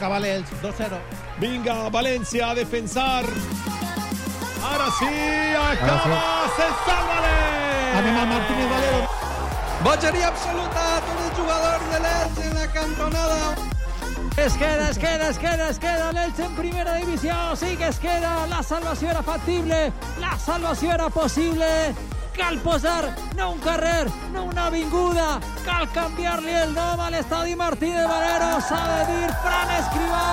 Acaba l'Elx, 2-0. Vinga, València a defensar. Ara sí, acaba, se salva al Martínez Valero. Bogeria absoluta, tots els jugadors de l'Elx en la cantonada. Es queda, es queda, es queda, es queda l'Elx en primera divisió, sí que es queda, la salvació era factible, la salvació era possible, cal posar no un carrer, no una avinguda, cal canviar-li el nom a l'estadi Martí de Valero, s'ha de dir Fran Escrivà.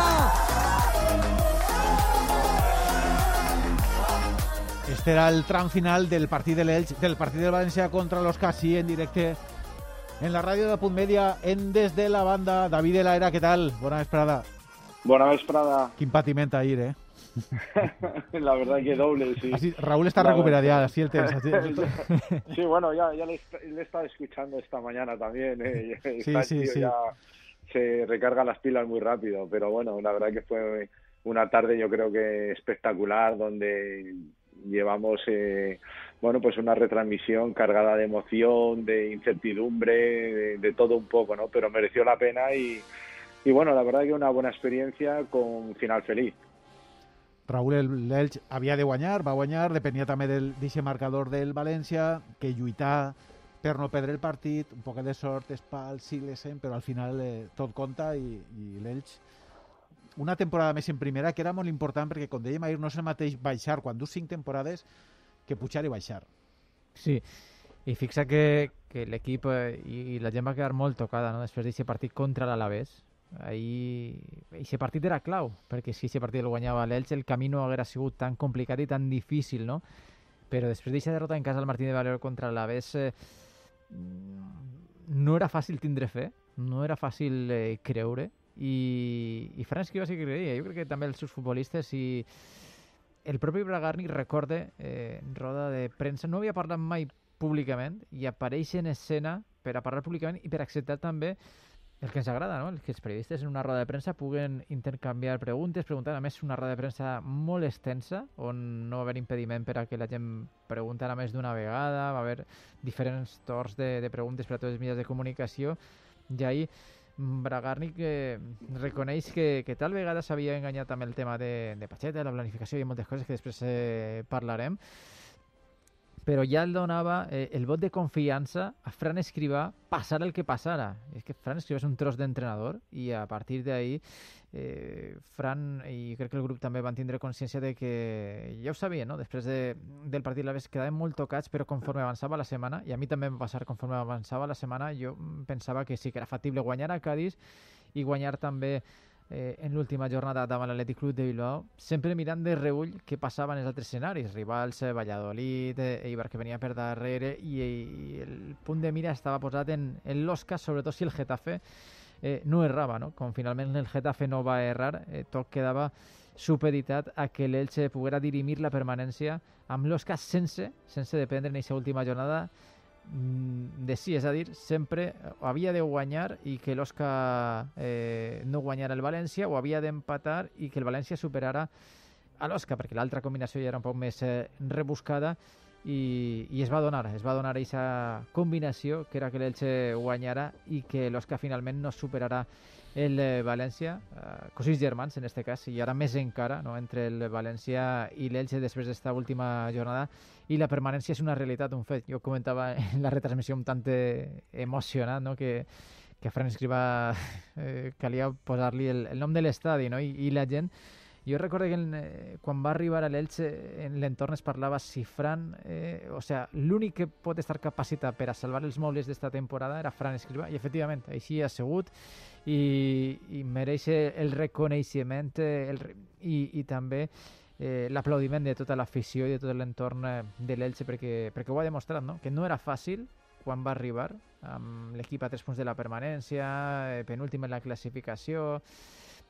Este era el tram final del partit de l'Elx, del partit del València contra los Casi en directe en la ràdio de Punt Media en Des de la Banda. David de la Era, què tal? Bona vesprada. Bona vesprada. Quin patiment ahir, eh? La verdad que doble, sí. Así, Raúl está recuperado ya, verdad. así el tens. así- Sí, bueno, ya, ya le, he estado escuchando esta mañana también. ¿eh? Sí, Está, sí, tío, sí. Ya se recarga las pilas muy rápido, pero bueno, la verdad que fue una tarde yo creo que espectacular donde llevamos eh, bueno pues una retransmisión cargada de emoción, de incertidumbre, de, de todo un poco, ¿no? Pero mereció la pena y, y bueno, la verdad que una buena experiencia con final feliz. Raúl, el- l'Elx havia de guanyar, va guanyar, depenia també del d'aquest marcador del València, que lluitar per no perdre el partit, un poc de sort, espal, Silesen, però al final eh, tot compta i, i l'Elx una temporada més en primera, que era molt important perquè, com dèiem ahir, no és el mateix baixar quan dus cinc temporades que pujar i baixar. Sí, i fixa que, que l'equip eh, i, i la gent va quedar molt tocada no? després d'aquest partit contra l'Alavés. Ahir, aquest partit era clau, perquè si aquest partit el guanyava l'Elx, el camí no haguera sigut tan complicat i tan difícil, no? Però després d'aquesta derrota en casa del Martín de Valero contra l'Alavés, eh, no era fàcil tindre fe, no era fàcil eh, creure, i, i Fran Escrivà sí que creia. Jo crec que també els seus futbolistes i el propi Bragarni recorde eh, roda de premsa, no havia parlat mai públicament i apareix en escena per a parlar públicament i per acceptar també el que ens agrada, no? El que els periodistes en una roda de premsa puguen intercanviar preguntes, preguntar, a més una roda de premsa molt extensa, on no va haver impediment per a que la gent preguntara més d'una vegada, va haver diferents torns de, de preguntes per a tots els mitjans de comunicació, i ahir Bragarni que reconeix que, que tal vegada s'havia enganyat amb el tema de, de Pacheta, la planificació i moltes coses que després eh, parlarem, però ja el donava eh, el vot de confiança a Fran Escrivà passar el que passara. És que Fran Escrivà és un tros d'entrenador i a partir d'ahir eh, Fran i crec que el grup també van tindre consciència de que ja ho sabien, no? després de, del partit la vez quedaven molt tocats però conforme avançava la setmana i a mi també em va passar conforme avançava la setmana jo pensava que sí que era factible guanyar a Cádiz i guanyar també eh, en l'última jornada davant l'Atlètic Club de Bilbao, sempre mirant de reull què passava en els altres escenaris, rivals, eh, Valladolid, eh, Eibar que venia per darrere i, i el punt de mira estava posat en, en l'Osca, sobretot si el Getafe eh, no errava, no? Com finalment el Getafe no va errar, eh, tot quedava supeditat a que l'Elche poguera dirimir la permanència amb l'Osca sense, sense dependre en aquesta última jornada de sí, és a dir, sempre havia de guanyar i que l'Osca eh, no guanyara el València o havia d'empatar i que el València superara a l'Osca, perquè l'altra combinació ja era un poc més eh, rebuscada i, i es va donar, es va donar aquesta combinació que era que l'Elche guanyara i que l'Osca finalment no superarà el eh, València, eh, cosins germans en este cas, i ara més encara no, entre el València i l'Elche després d'esta última jornada i la permanència és una realitat, un fet. Jo comentava en la retransmissió un tant eh, emocionat no, que, que a Fran Escrivà eh, calia posar-li el, el nom de l'estadi no? I, i la gent jo recordo que en, eh, quan va arribar a l'Elche en l'entorn es parlava si Fran, eh, o sea, l'únic que pot estar capacitat per a salvar els mobles d'esta temporada era Fran Escrivà i efectivament així ha sigut i, i mereix el reconeixement el, i, i també eh, l'aplaudiment de tota l'afició i de tot l'entorn eh, de l'Elche perquè, perquè ho ha demostrat, no? que no era fàcil quan va arribar amb l'equip a tres punts de la permanència, eh, penúltim en la classificació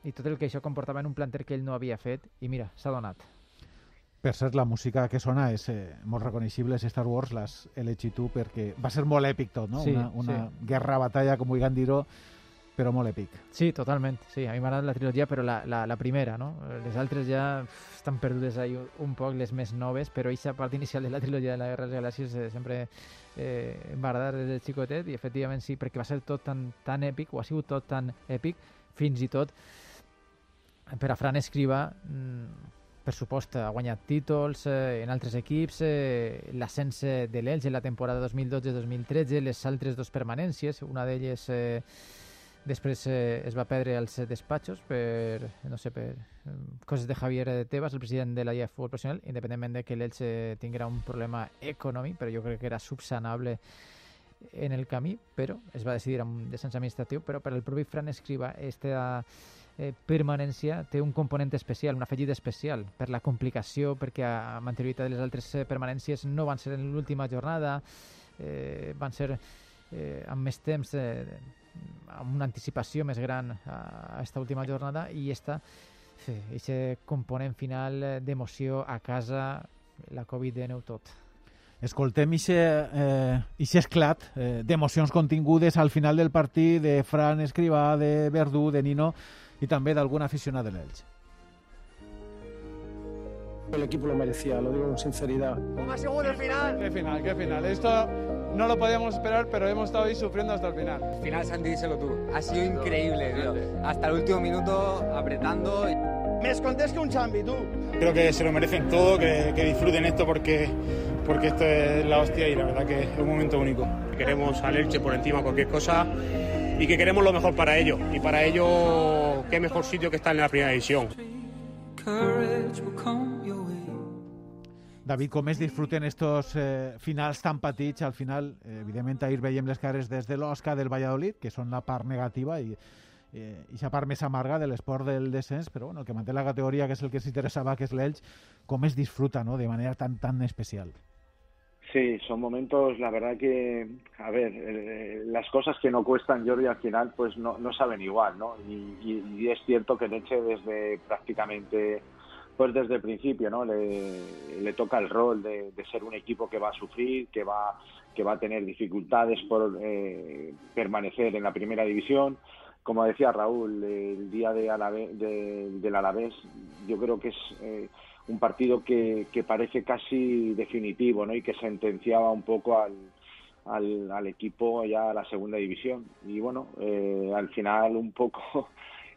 i tot el que això comportava en un planter que ell no havia fet i mira, s'ha donat. Per cert, la música que sona és eh, molt reconeixible, és Star Wars, l'has elegit tu, perquè va ser molt èpic tot, no? Sí, una una sí. guerra-batalla, com vulguin dir-ho, però molt èpic. Sí, totalment. Sí, a mi m'agrada la trilogia, però la, la, la primera, no? Les altres ja pff, estan perdudes ahí un, poc, les més noves, però aquesta part inicial de la trilogia de la Guerra de les Galàxies eh, sempre eh, em va agradar des de xicotet i efectivament sí, perquè va ser tot tan, tan èpic, o ha sigut tot tan èpic, fins i tot per a Fran Escriba per supost, ha guanyat títols eh, en altres equips, eh, l'ascens de l'Elx en la temporada 2012-2013, les altres dos permanències, una d'elles eh, després eh, es va perdre als despatxos per, no sé, per eh, coses de Javier de Tebas, el president de la Lliga Futbol Professional, independentment de que l'Elx eh, tinguera un problema econòmic, però jo crec que era subsanable en el camí, però es va decidir amb un descens administratiu, però per al propi Fran Escriba esta eh, permanència té un component especial, un afegit especial, per la complicació, perquè amb anterioritat les altres eh, permanències no van ser en l'última jornada, eh, van ser eh, amb més temps, eh, amb una anticipació més gran a aquesta última jornada, i esta, aquest sí, component final d'emoció a casa, la Covid-19 tot. Escoltem ixe, eh, ixe esclat eh, d'emocions contingudes al final del partit de Fran Escrivà, de Verdú, de Nino, y también de alguna aficionada del Elche. El equipo lo merecía, lo digo con sinceridad. Más seguro el final. ¿Qué final? ¿Qué final? Esto no lo podíamos esperar, pero hemos estado ahí sufriendo hasta el final. Al final, Santi, díselo tú. Ha sido increíble, tío. Hasta el último minuto apretando. Me escondes que un chambi, tú. Creo que se lo merecen todo, que, que disfruten esto porque, porque esto es la hostia y la verdad que es un momento único. Queremos al Elche por encima cualquier cosa y que queremos lo mejor para ellos. Y para ello, qué mejor sitio que estar en la primera división. David, com es disfruten estos eh, finals tan petits? Al final, eh, evidentment, ahir veiem les cares des del Valladolid, que són la part negativa i eh, la part amarga de l'esport del descens, però bueno, que manté la categoria, que és el que s'interessava, que és l'Elx, com es disfruta no? de manera tan, tan especial? Sí, son momentos, la verdad que, a ver, eh, las cosas que no cuestan, Jordi, al final, pues no, no saben igual, ¿no? Y, y, es cierto que Leche desde prácticamente, pues desde el principio, ¿no? Le, le toca el rol de, de, ser un equipo que va a sufrir, que va, que va a tener dificultades por eh, permanecer en la primera división. Como decía Raúl, el día de de, del Alavés, yo creo que es... Eh, un partido que, que, parece casi definitivo ¿no? y que sentenciaba un poco al, al, al equipo ya a la segunda división. Y bueno, eh, al final un poco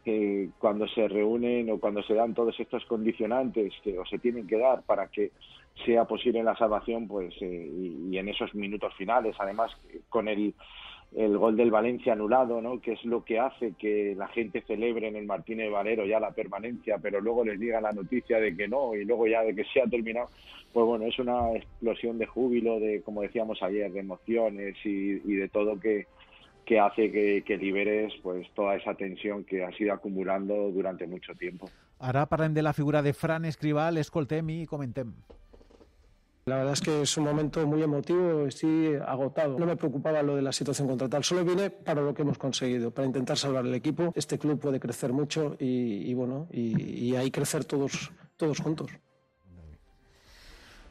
eh, cuando se reúnen o cuando se dan todos estos condicionantes que o se tienen que dar para que sea posible la salvación, pues eh, y, y en esos minutos finales, además con el el gol del Valencia anulado, ¿no? que es lo que hace que la gente celebre en el Martínez Valero ya la permanencia, pero luego les diga la noticia de que no y luego ya de que se ha terminado, pues bueno, es una explosión de júbilo, de como decíamos ayer, de emociones y, y de todo que, que hace que, que, liberes pues toda esa tensión que ha sido acumulando durante mucho tiempo. Ara parlem de la figura de Fran Escribal, escoltem i comentem. La verdad es que es un momento muy emotivo, estoy agotado. No me preocupaba lo de la situación contratal, solo vine para lo que hemos conseguido, para intentar salvar el equipo. Este club puede crecer mucho y, y bueno, y, y, ahí crecer todos, todos juntos.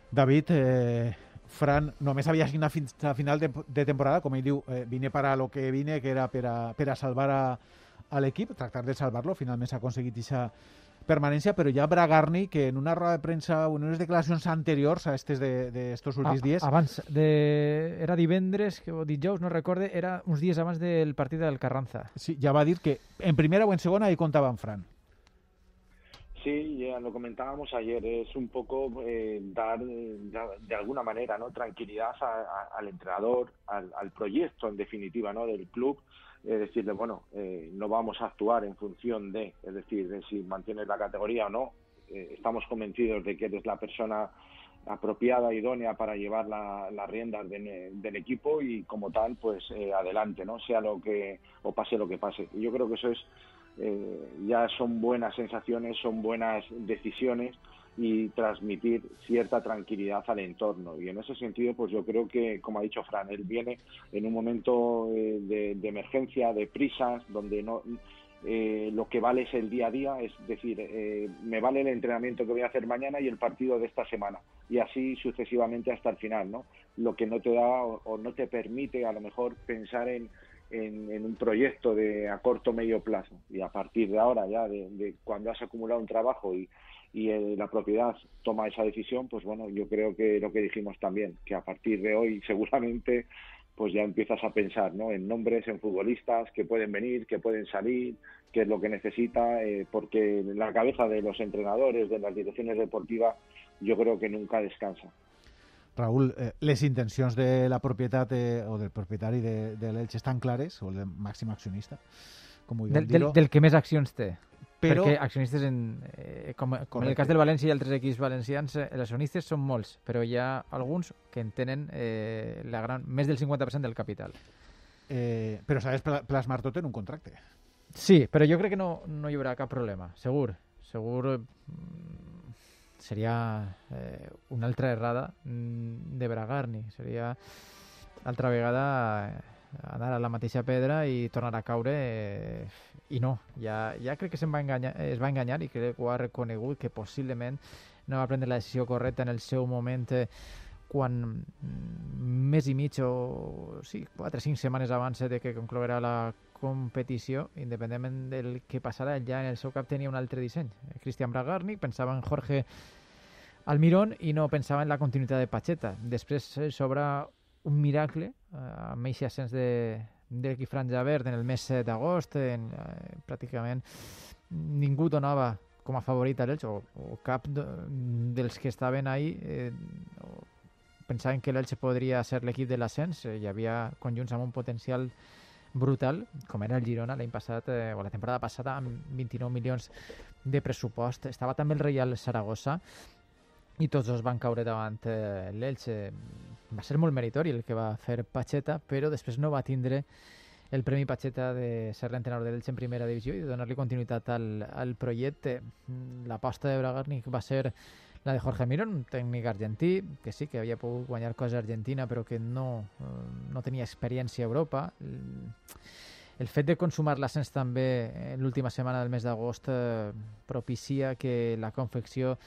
David, eh, Fran, només havia signat fins a final de, de temporada, com ell diu, eh, vine per a lo que vine, que era per a, per a salvar a, a l'equip, tractar de salvar-lo, finalment s'ha aconseguit aquesta permanencia, pero ya Bragarni, que en una rueda de prensa o en unes declaracions anteriors a estes de, de estos últims dies... Abans, de... era divendres o dijous, no recorde, era uns dies abans del partit del Carranza. Sí, ja va dir que en primera o en segona ahí contaba en Fran. Sí, ya lo comentábamos ayer, es un poco eh, dar de, de, alguna manera no tranquilidad a, al entrenador, al, al, proyecto en definitiva no del club, eh, decirle, bueno, eh, no vamos a actuar en función de, es decir, de si mantienes la categoría o no, eh, estamos convencidos de que eres la persona apropiada, idónea para llevar la, las riendas de, del equipo y como tal, pues eh, adelante, ¿no? Sea lo que, o pase lo que pase. Yo creo que eso es, eh, ya son buenas sensaciones, son buenas decisiones y transmitir cierta tranquilidad al entorno. Y en ese sentido, pues yo creo que, como ha dicho Fran, él viene en un momento eh, de, emergencia, de prisas, donde no eh, lo que vale es el día a día, es decir, eh, me vale el entrenamiento que voy a hacer mañana y el partido de esta semana, y así sucesivamente hasta el final, ¿no? Lo que no te da o, o no te permite a lo mejor pensar en, en, un proyecto de a corto medio plazo y a partir de ahora ya de, cuando has acumulado un trabajo y, y la propiedad toma esa decisión, pues bueno, yo creo que lo que dijimos también, que a partir de hoy seguramente pues ya empiezas a pensar ¿no? en nombres, en futbolistas que pueden venir, que pueden salir, qué es lo que necesita, eh, porque la cabeza de los entrenadores, de las direcciones deportivas, yo creo que nunca descansa. Raúl, eh, les intencions de la propietat eh, o del propietari de, de l'Elx estan clares, o el màxim accionista, com ho del, del, del que més accions té. Però... Perquè accionistes, en, eh, com, com en el cas del València i altres equips valencians, eh, els accionistes són molts, però hi ha alguns que en tenen eh, la gran, més del 50% del capital. Eh, però s'ha de plasmar tot en un contracte. Sí, però jo crec que no, no hi haurà cap problema, segur. Segur mm, seria eh, una altra errada mm, de Bragarni. Seria altra vegada eh, anar a la mateixa pedra i tornar a caure eh, i no, ja, ja crec que se'n va enganyar, es va enganyar i crec que ho ha reconegut que possiblement no va prendre la decisió correcta en el seu moment eh, quan mm, més i mig o sí, 4 o 5 setmanes abans de que conclourà la competició, independentment del que passarà, ja en el seu cap tenia un altre disseny. Cristian Bragarni pensava en Jorge Almirón i no pensava en la continuïtat de Pacheta. Després s'obre un miracle eh, amb aquest ascens de, de Franja Verd en el mes d'agost, eh, pràcticament ningú donava com a favorit a l'Elx, o, o cap de, dels que estaven ahí eh, pensaven que l'Elx podria ser l'equip de l'ascens, eh, hi havia conjunts amb un potencial brutal, com era el Girona l'any passat, eh, o la temporada passada, amb 29 milions de pressupost. Estava també el Reial Saragossa, i tots dos van caure davant eh, l'Elche. Va ser molt meritori el que va fer Pacheta, però després no va tindre el Premi Pacheta de ser l'entrenador de l'Elche en primera divisió i de donar-li continuïtat al, al projecte. L'aposta de Bragarnik va ser la de Jorge Mirón, un tècnic argentí, que sí que havia pogut guanyar coses a Argentina, però que no, eh, no tenia experiència a Europa. El fet de consumar l'ascens també l'última setmana del mes d'agost eh, propicia que la confecció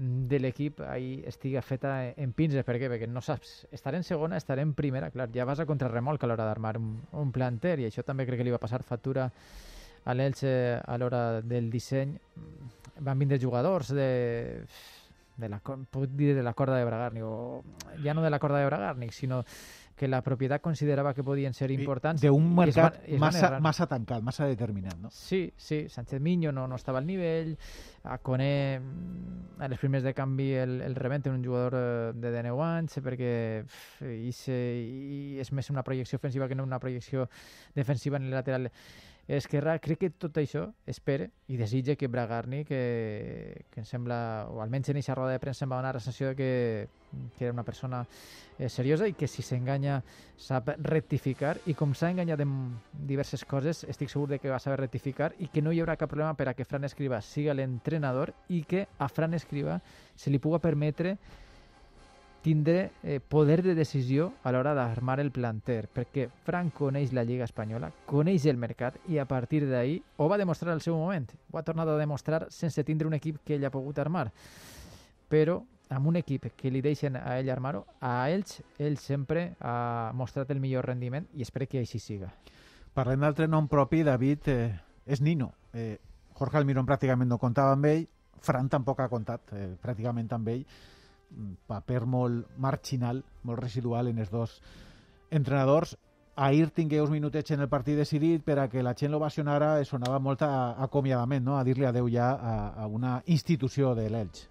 de l'equip ahí estiga feta en pinces. Per què? Perquè no saps, estar en segona, estar en primera, clar, ja vas a contrarremolc a l'hora d'armar un, un planter i això també crec que li va passar factura a l'Elche a l'hora del disseny. Van vindre jugadors de, de la, puc dir de la corda de Bragarni, o ja no de la corda de Bragarni, sinó que la propietat considerava que podien ser importants. D'un mercat es van, es massa, massa tancat, massa determinat, no? Sí, sí. Sánchez Miño no, no estava al nivell, a Coné a les primers de canvi el, el rebenten un jugador eh, de 19 anys perquè pff, i, se, i és més una projecció ofensiva que no una projecció defensiva en el lateral esquerra, crec que tot això espera i desitja que Bragarni, que, que em sembla, o almenys en aquesta roda de premsa em va donar la sensació que, que era una persona eh, seriosa i que si s'enganya sap rectificar i com s'ha enganyat en diverses coses estic segur de que va saber rectificar i que no hi haurà cap problema per a que Fran Escriba siga l'entrenador i que a Fran Escriba se li puga permetre tindre eh, poder de decisió a l'hora d'armar el planter, perquè Frank coneix la Lliga Espanyola, coneix el mercat i a partir d'ahir ho va demostrar al seu moment, ho ha tornat a demostrar sense tindre un equip que ell ha pogut armar. Però amb un equip que li deixen a ell armar-ho, a ells, ell sempre ha mostrat el millor rendiment i espero que així siga. Parlem d'altre nom propi, David, eh, és Nino. Eh, Jorge Almirón pràcticament no comptava amb ell, Fran tampoc ha comptat eh, pràcticament amb ell, paper molt marginal, molt residual en els dos entrenadors. Ahir tingué uns minutets en el partit decidit per a que la gent l'ovacionara sonava molt a, acomiadament, no? a dir-li adeu ja a, a una institució de l'Elx.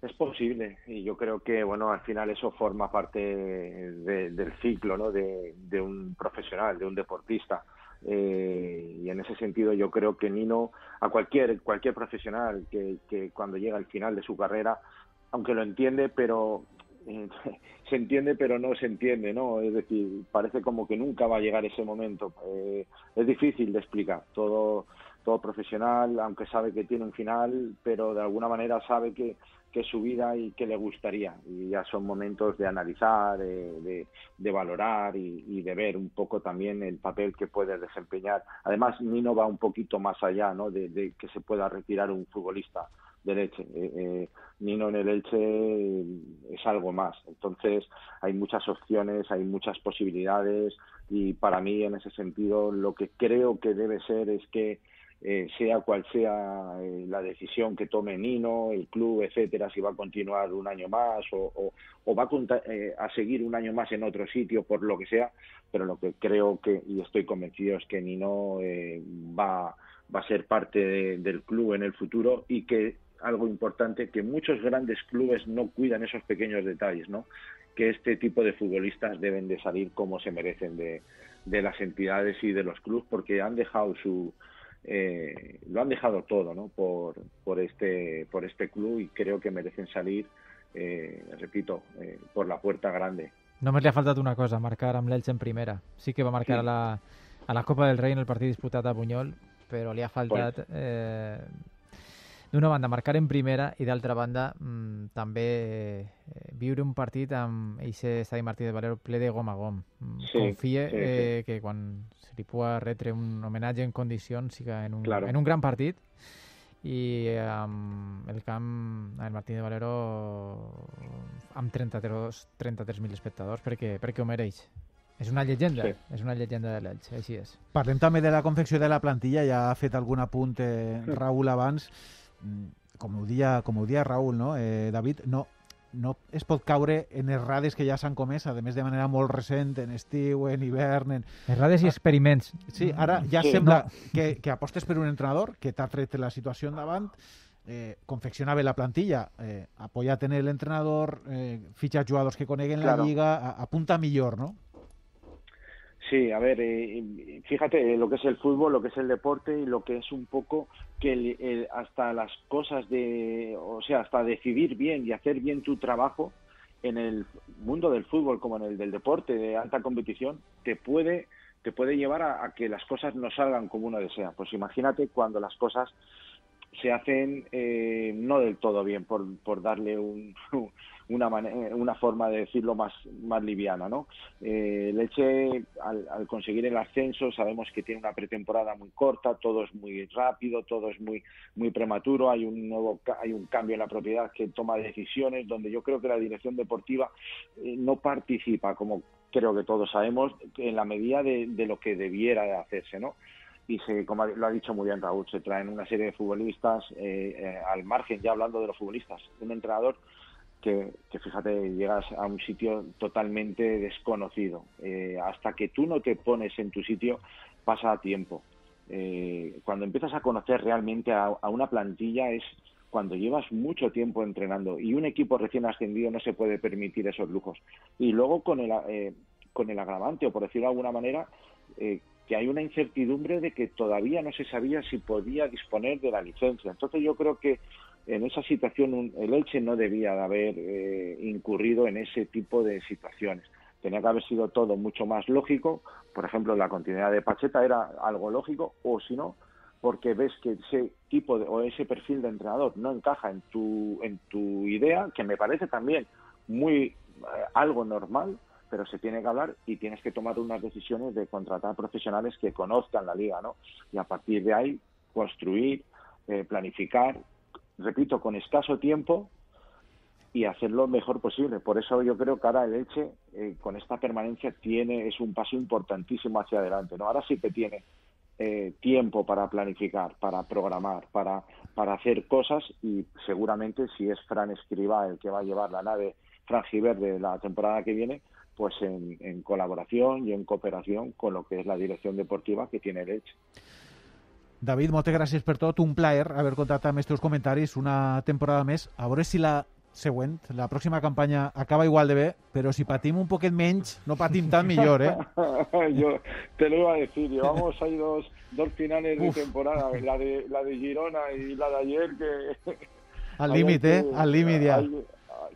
Es posible y yo creo que bueno al final eso forma parte de, del ciclo ¿no? de, de, un profesional, de un deportista. Eh, y en ese sentido yo creo que Nino, a cualquier, cualquier profesional que, que cuando llega al final de su carrera aunque lo entiende, pero eh, se entiende pero no se entiende, ¿no? Es decir, parece como que nunca va a llegar ese momento. Eh, es difícil de explicar. Todo, todo profesional, aunque sabe que tiene un final, pero de alguna manera sabe que, que su vida y que le gustaría. Y ya son momentos de analizar, de, de, valorar y, de ver un poco también el papel que puede desempeñar. Además, Nino va un poquito más allá, ¿no? De que se pueda retirar un futbolista del Elche. Eh, eh, Nino en el Elche es algo más. Entonces hay muchas opciones, hay muchas posibilidades y para mí en ese sentido lo que creo que debe ser es que eh, sea cual sea eh, la decisión que tome Nino, el club, etcétera, si va a continuar un año más o, va a, eh, a, seguir un año más en otro sitio, por lo que sea, pero lo que creo que, y estoy convencido, es que Nino va, va a ser parte del club en el futuro y que algo importante, que muchos grandes clubes no cuidan esos pequeños detalles, ¿no? que este tipo de futbolistas deben de salir como se merecen de, de las entidades y de los clubes porque han dejado su eh, lo han dejado todo ¿no? por, por, este, por este club y creo que merecen salir, eh, repito, eh, por la puerta grande. Només li ha faltat una cosa, marcar amb l'Elx en primera. Sí que va marcar sí. a, la, a la Copa del Rei en el partit disputat a Bunyol, però li ha faltat pues... eh, d'una banda marcar en primera i d'altra banda mmm, també eh, viure un partit amb aquest estadi Martí de Valero ple de gom a gom. Mm, sí, Confie sí, sí. Eh, que quan se li pugui retre un homenatge en condicions siga en un, claro. en un gran partit i amb el camp el Martí de Valero amb 33.000 33 espectadors perquè, perquè ho mereix. És una llegenda, sí. és una llegenda de l'Elx, així és. Parlem també de la confecció de la plantilla, ja ha fet algun apunt eh, Raül abans. Mm, com ho dia, com ho dia Raül, no? Eh, David, no, no es pot caure en errades que ja s'han comès, a més de manera molt recent, en estiu, en hivern... En... Errades i experiments. Sí, ara ja sí, sembla no. que, que apostes per un entrenador que t'ha tret la situació endavant, eh, confeccionava la plantilla, eh, apoyat en l'entrenador, eh, fitxa jugadors que coneguen claro. la lliga, apunta millor, no? Sí, a ver, eh, fíjate lo que es el fútbol, lo que es el deporte y lo que es un poco que hasta las cosas de, o sea, hasta decidir bien y hacer bien tu trabajo en el mundo del fútbol como en el del deporte de alta competición te puede te puede llevar a, a que las cosas no salgan como uno desea. Pues imagínate cuando las cosas se hacen eh, no del todo bien, por, por darle un, una, una forma de decirlo más, más liviana. ¿no? Eh, Leche, al, al, conseguir el ascenso, sabemos que tiene una pretemporada muy corta, todo es muy rápido, todo es muy, muy prematuro, hay un, nuevo, hay un cambio en la propiedad que toma decisiones, donde yo creo que la dirección deportiva eh, no participa, como creo que todos sabemos, en la medida de, de lo que debiera de hacerse. ¿no? y se, como lo ha dicho muy bien Raúl, se traen una serie de futbolistas eh, eh, al margen, ya hablando de los futbolistas, un entrenador que, fíjate, llegas a un sitio totalmente desconocido. Eh, hasta que tú no te pones en tu sitio, pasa tiempo. cuando empiezas a conocer realmente a, una plantilla es cuando llevas mucho tiempo entrenando y un equipo recién ascendido no se puede permitir esos lujos. Y luego con el, con el agravante, o por decirlo de alguna manera, eh, que hay una incertidumbre de que todavía no se sabía si podía disponer de la licencia. Entonces yo creo que en esa situación el Elche no debía de haber eh, incurrido en ese tipo de situaciones. Tenía que haber sido todo mucho más lógico. Por ejemplo, la continuidad de Pacheta era algo lógico, o si no, porque ves que ese tipo o ese perfil de entrenador no encaja en tu, en tu idea, que me parece también muy eh, algo normal, pero se tiene que hablar y tienes que tomar unas decisiones de contratar profesionales que conozcan la liga, ¿no? Y a partir de ahí construir, eh, planificar, repito, con escaso tiempo y hacerlo lo mejor posible. Por eso yo creo que ahora el Elche, eh, con esta permanencia, tiene es un paso importantísimo hacia adelante, ¿no? Ahora sí que tiene eh, tiempo para planificar, para programar, para, para hacer cosas y seguramente si es Fran Escriba el que va a llevar la nave de la temporada que viene, pues en, colaboración y en cooperación con lo que es la dirección deportiva que tiene el David, moltes gràcies per tot. Un plaer haver contactat amb els teus comentaris una temporada més. A veure si la següent, la pròxima campanya acaba igual de bé, però si patim un poquet menys, no patim tan millor, ¿eh? Yo te lo iba a decir, llevamos ahí dos, dos finales Uf. de temporada, la de, la de Girona y la de ayer que... Al límite, ¿eh? Al límite ya.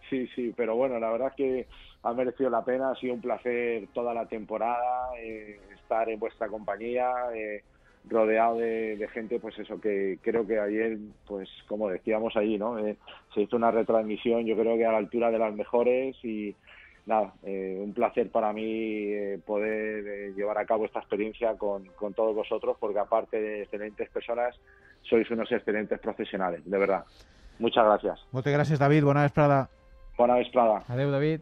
Sí, sí, pero bueno, la verdad es que ha merecido la pena, ha sido un placer toda la temporada eh, estar en vuestra compañía, eh, rodeado de, gente, pues eso que creo que ayer, pues como decíamos allí, ¿no? Eh, se hizo una retransmisión, yo creo que a la altura de las mejores y nada, un placer para mí poder llevar a cabo esta experiencia con, con todos vosotros, porque aparte de excelentes personas, sois unos excelentes profesionales, de verdad. Muchas gracias. Muchas gracias, David. Buena vesprada. Bona vesprada. Adéu, David.